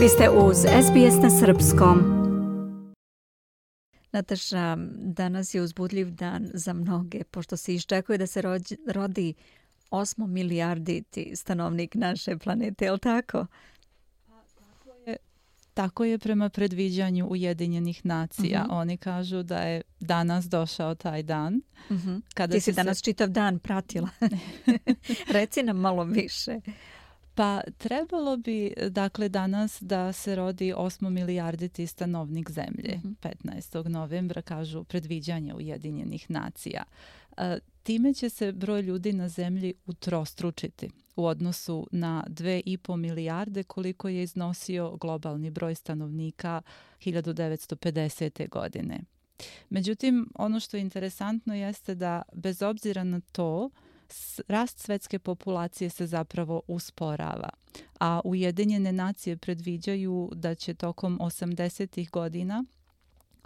Vi ste uz SBS na Srpskom. Nataša, danas je uzbudljiv dan za mnoge, pošto se iščekuje da se rođi, rodi 8 milijarditi stanovnik naše planete, je li tako? Tako je prema predviđanju Ujedinjenih nacija. Uh mhm. -huh. Oni kažu da je danas došao taj dan. Uh mhm. -huh. Kada Ti si danas se... čitav dan pratila. Reci nam malo više. Pa trebalo bi dakle danas da se rodi 8 milijarditi stanovnik zemlje. Mm -hmm. 15. novembra kažu predviđanje Ujedinjenih nacija. E, time će se broj ljudi na zemlji utrostručiti u odnosu na 2,5 milijarde koliko je iznosio globalni broj stanovnika 1950. godine. Međutim, ono što je interesantno jeste da bez obzira na to, rast svetske populacije se zapravo usporava, a Ujedinjene nacije predviđaju da će tokom 80. godina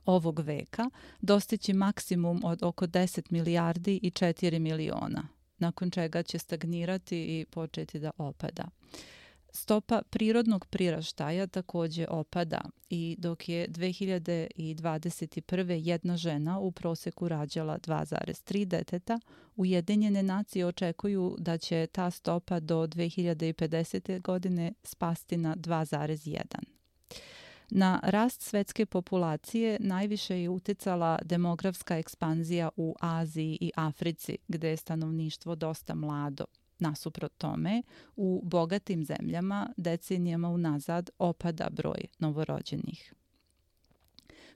ovog veka dostići maksimum od oko 10 milijardi i 4 miliona, nakon čega će stagnirati i početi da opada. Stopa prirodnog priraštaja takođe opada i dok je 2021. jedna žena u proseku rađala 2,3 deteta, Ujedinjene nacije očekuju da će ta stopa do 2050. godine spasti na 2,1. Na rast svetske populacije najviše je uticala demografska ekspanzija u Aziji i Africi, gde je stanovništvo dosta mlado. Nasuprot tome, u bogatim zemljama decenijama unazad opada broj novorođenih.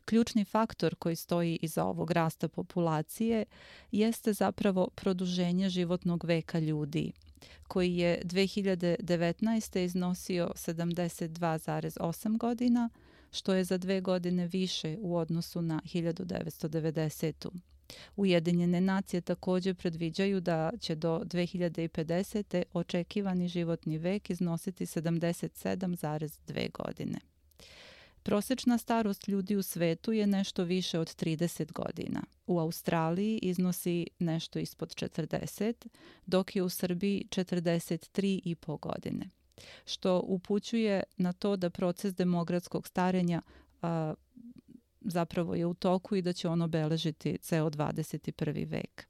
Ključni faktor koji stoji iza ovog rasta populacije jeste zapravo produženje životnog veka ljudi, koji je 2019. iznosio 72,8 godina, što je za dve godine više u odnosu na 1990. Ujedinjene nacije takođe predviđaju da će do 2050. očekivani životni vek iznositi 77,2 godine. Prosečna starost ljudi u svetu je nešto više od 30 godina. U Australiji iznosi nešto ispod 40, dok je u Srbiji 43,5 godine. Što upućuje na to da proces demografskog starenja a, zapravo je u toku i da će ono beležiti ceo 21. vek.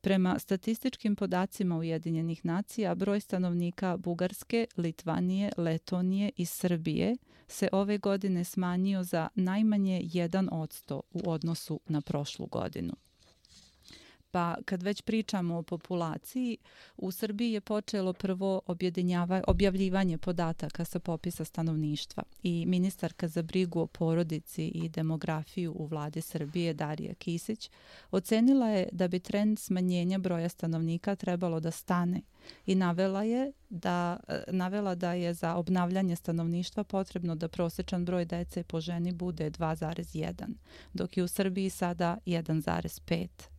Prema statističkim podacima Ujedinjenih nacija, broj stanovnika Bugarske, Litvanije, Letonije i Srbije se ove godine smanjio za najmanje 1% u odnosu na prošlu godinu. Pa kad već pričamo o populaciji, u Srbiji je počelo prvo objavljivanje podataka sa popisa stanovništva i ministarka za brigu o porodici i demografiju u vladi Srbije Darija Kisić ocenila je da bi trend smanjenja broja stanovnika trebalo da stane i navela je da navela da je za obnavljanje stanovništva potrebno da prosečan broj dece po ženi bude 2,1, dok je u Srbiji sada 1,5.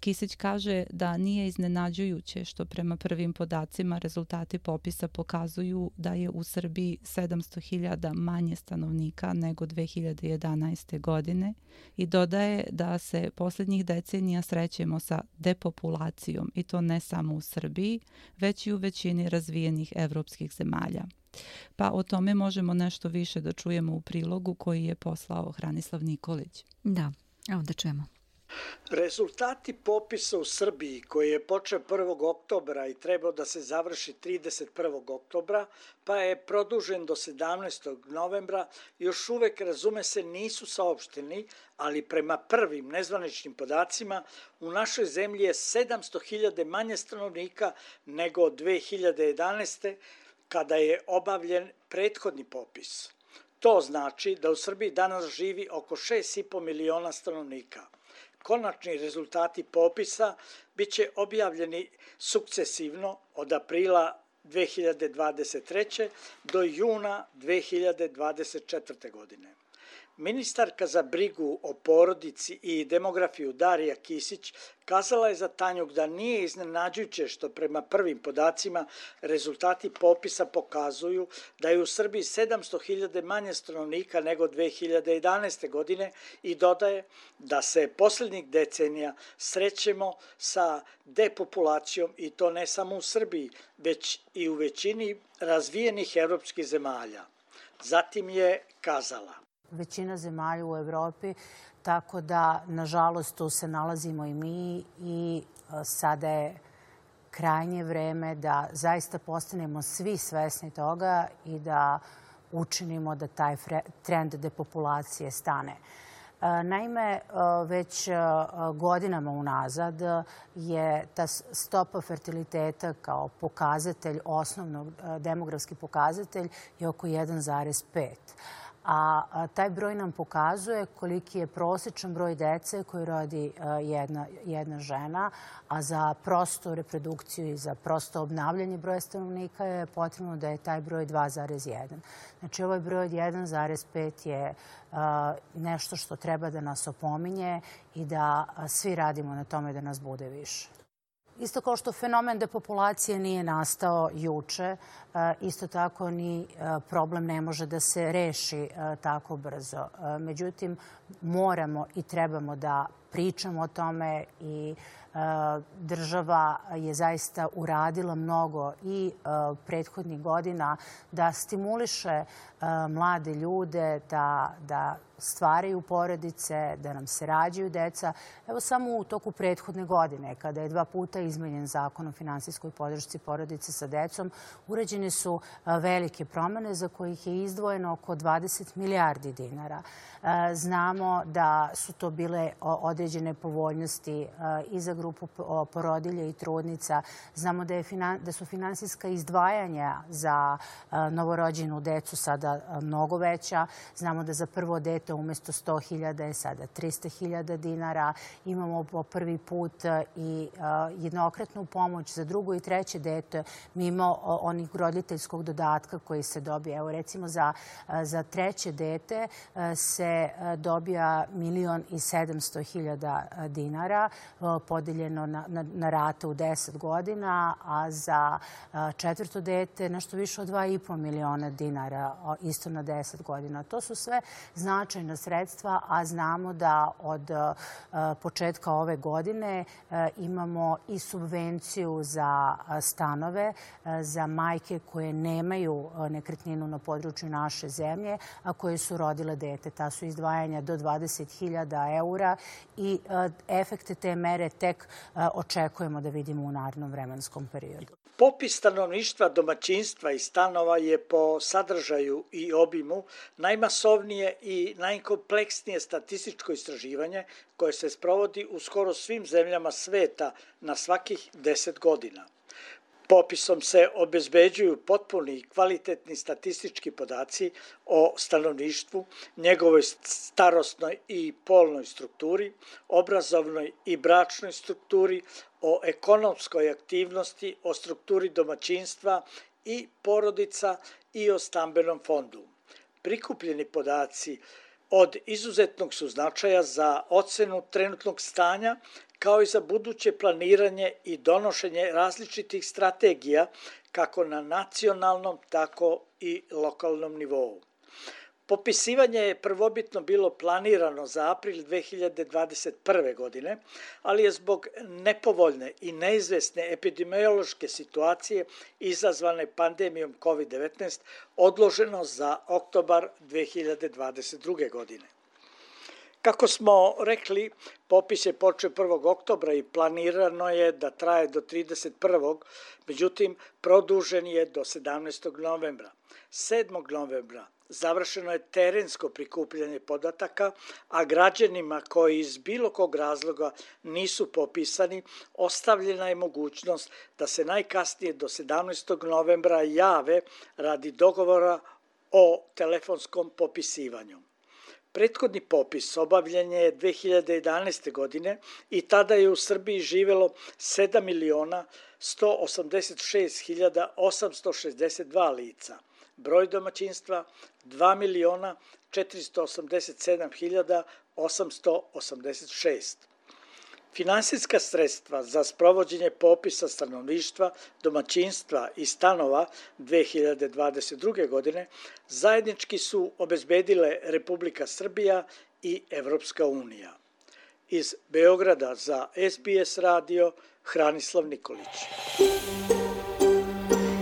Kisić kaže da nije iznenađujuće što prema prvim podacima rezultati popisa pokazuju da je u Srbiji 700.000 manje stanovnika nego 2011. godine i dodaje da se poslednjih decenija srećemo sa depopulacijom i to ne samo u Srbiji, već i u većini razvijenih evropskih zemalja. Pa o tome možemo nešto više da čujemo u prilogu koji je poslao Hranislav Nikolić. Da, evo da čujemo. Rezultati popisa u Srbiji koji je počeo 1. oktobra i trebao da se završi 31. oktobra, pa je produžen do 17. novembra, još uvek, razume se, nisu saopšteni, ali prema prvim nezvaničnim podacima u našoj zemlji je 700.000 manje stanovnika nego od 2011. kada je obavljen prethodni popis. To znači da u Srbiji danas živi oko 6,5 miliona stanovnika – Konačni rezultati popisa biće objavljeni sukcesivno od aprila 2023. do juna 2024. godine. Ministarka za brigu o porodici i demografiju Darija Kisić kazala je za Tanjuk da nije iznenađujuće što prema prvim podacima rezultati popisa pokazuju da je u Srbiji 700.000 manje stanovnika nego 2011. godine i dodaje da se poslednjih decenija srećemo sa depopulacijom i to ne samo u Srbiji, već i u većini razvijenih evropskih zemalja. Zatim je kazala. Većina zemalja u Evropi, tako da, nažalost, tu se nalazimo i mi i sada je krajnje vreme da zaista postanemo svi svesni toga i da učinimo da taj trend depopulacije stane. Naime, već godinama unazad je ta stopa fertiliteta kao pokazatelj, osnovnog demografski pokazatelj je oko 1,5 a taj broj nam pokazuje koliki je prosečan broj dece koji rodi jedna, jedna žena, a za prostu reprodukciju i za prosto obnavljanje broja stanovnika je potrebno da je taj broj 2,1. Znači ovaj broj od 1,5 je nešto što treba da nas opominje i da svi radimo na tome da nas bude više. Isto kao što fenomen depopulacije nije nastao juče, e, isto tako ni e, problem ne može da se reši e, tako brzo. Međutim, moramo i trebamo da pričamo o tome i država je zaista uradila mnogo i prethodnih godina da stimuliše mlade ljude da, da stvaraju porodice, da nam se rađaju deca. Evo samo u toku prethodne godine, kada je dva puta izmenjen zakon o finansijskoj podršci porodice sa decom, urađene su velike promene za kojih je izdvojeno oko 20 milijardi dinara. Znamo da su to bile određene povoljnosti i za grupu porodilja i trudnica. Znamo da, je, da su finansijska izdvajanja za novorođenu decu sada mnogo veća. Znamo da za prvo dete umesto 100.000 je sada 300.000 dinara. Imamo po prvi put i jednokratnu pomoć za drugo i treće dete mimo onih roditeljskog dodatka koji se dobije. Evo recimo za, za treće dete se E, dobija milion i sedamsto hiljada e, dinara e, podeljeno na, na, na rate u 10 godina, a za četvrto dete nešto više od 2,5 miliona dinara isto na 10 godina. To su sve značajna sredstva, a znamo da od početka ove godine imamo i subvenciju za stanove za majke koje nemaju nekretninu na području naše zemlje, a koje su rodile dete. Ta su izdvajanja do 20.000 eura i e, efekte te mere tek e, očekujemo da vidimo u narednom vremenskom periodu. Popis stanovništva, domaćinstva i stanova je po sadržaju i obimu najmasovnije i najkompleksnije statističko istraživanje koje se sprovodi u skoro svim zemljama sveta na svakih 10 godina – Popisom se obezbeđuju potpuni i kvalitetni statistički podaci o stanovništvu, njegovoj starostnoj i polnoj strukturi, obrazovnoj i bračnoj strukturi, o ekonomskoj aktivnosti, o strukturi domaćinstva i porodica i o stambenom fondu. Prikupljeni podaci od izuzetnog su značaja za ocenu trenutnog stanja kao i za buduće planiranje i donošenje različitih strategija kako na nacionalnom, tako i lokalnom nivou. Popisivanje je prvobitno bilo planirano za april 2021. godine, ali je zbog nepovoljne i neizvesne epidemiološke situacije izazvane pandemijom COVID-19 odloženo za oktobar 2022. godine. Kako smo rekli, popis je počeo 1. oktobra i planirano je da traje do 31. Međutim, produžen je do 17. novembra. 7. novembra završeno je terensko prikupljanje podataka, a građanima koji iz bilo kog razloga nisu popisani, ostavljena je mogućnost da se najkasnije do 17. novembra jave radi dogovora o telefonskom popisivanju. Prethodni popis obavljen je 2011. godine i tada je u Srbiji živelo 7 miliona 186.862 lica. Broj domaćinstva 2 miliona 487.886. Finansijska sredstva za sprovođenje popisa stanovništva, domaćinstva i stanova 2022. godine zajednički su obezbedile Republika Srbija i Evropska unija. Iz Beograda za SBS radio Hranislav Nikolić.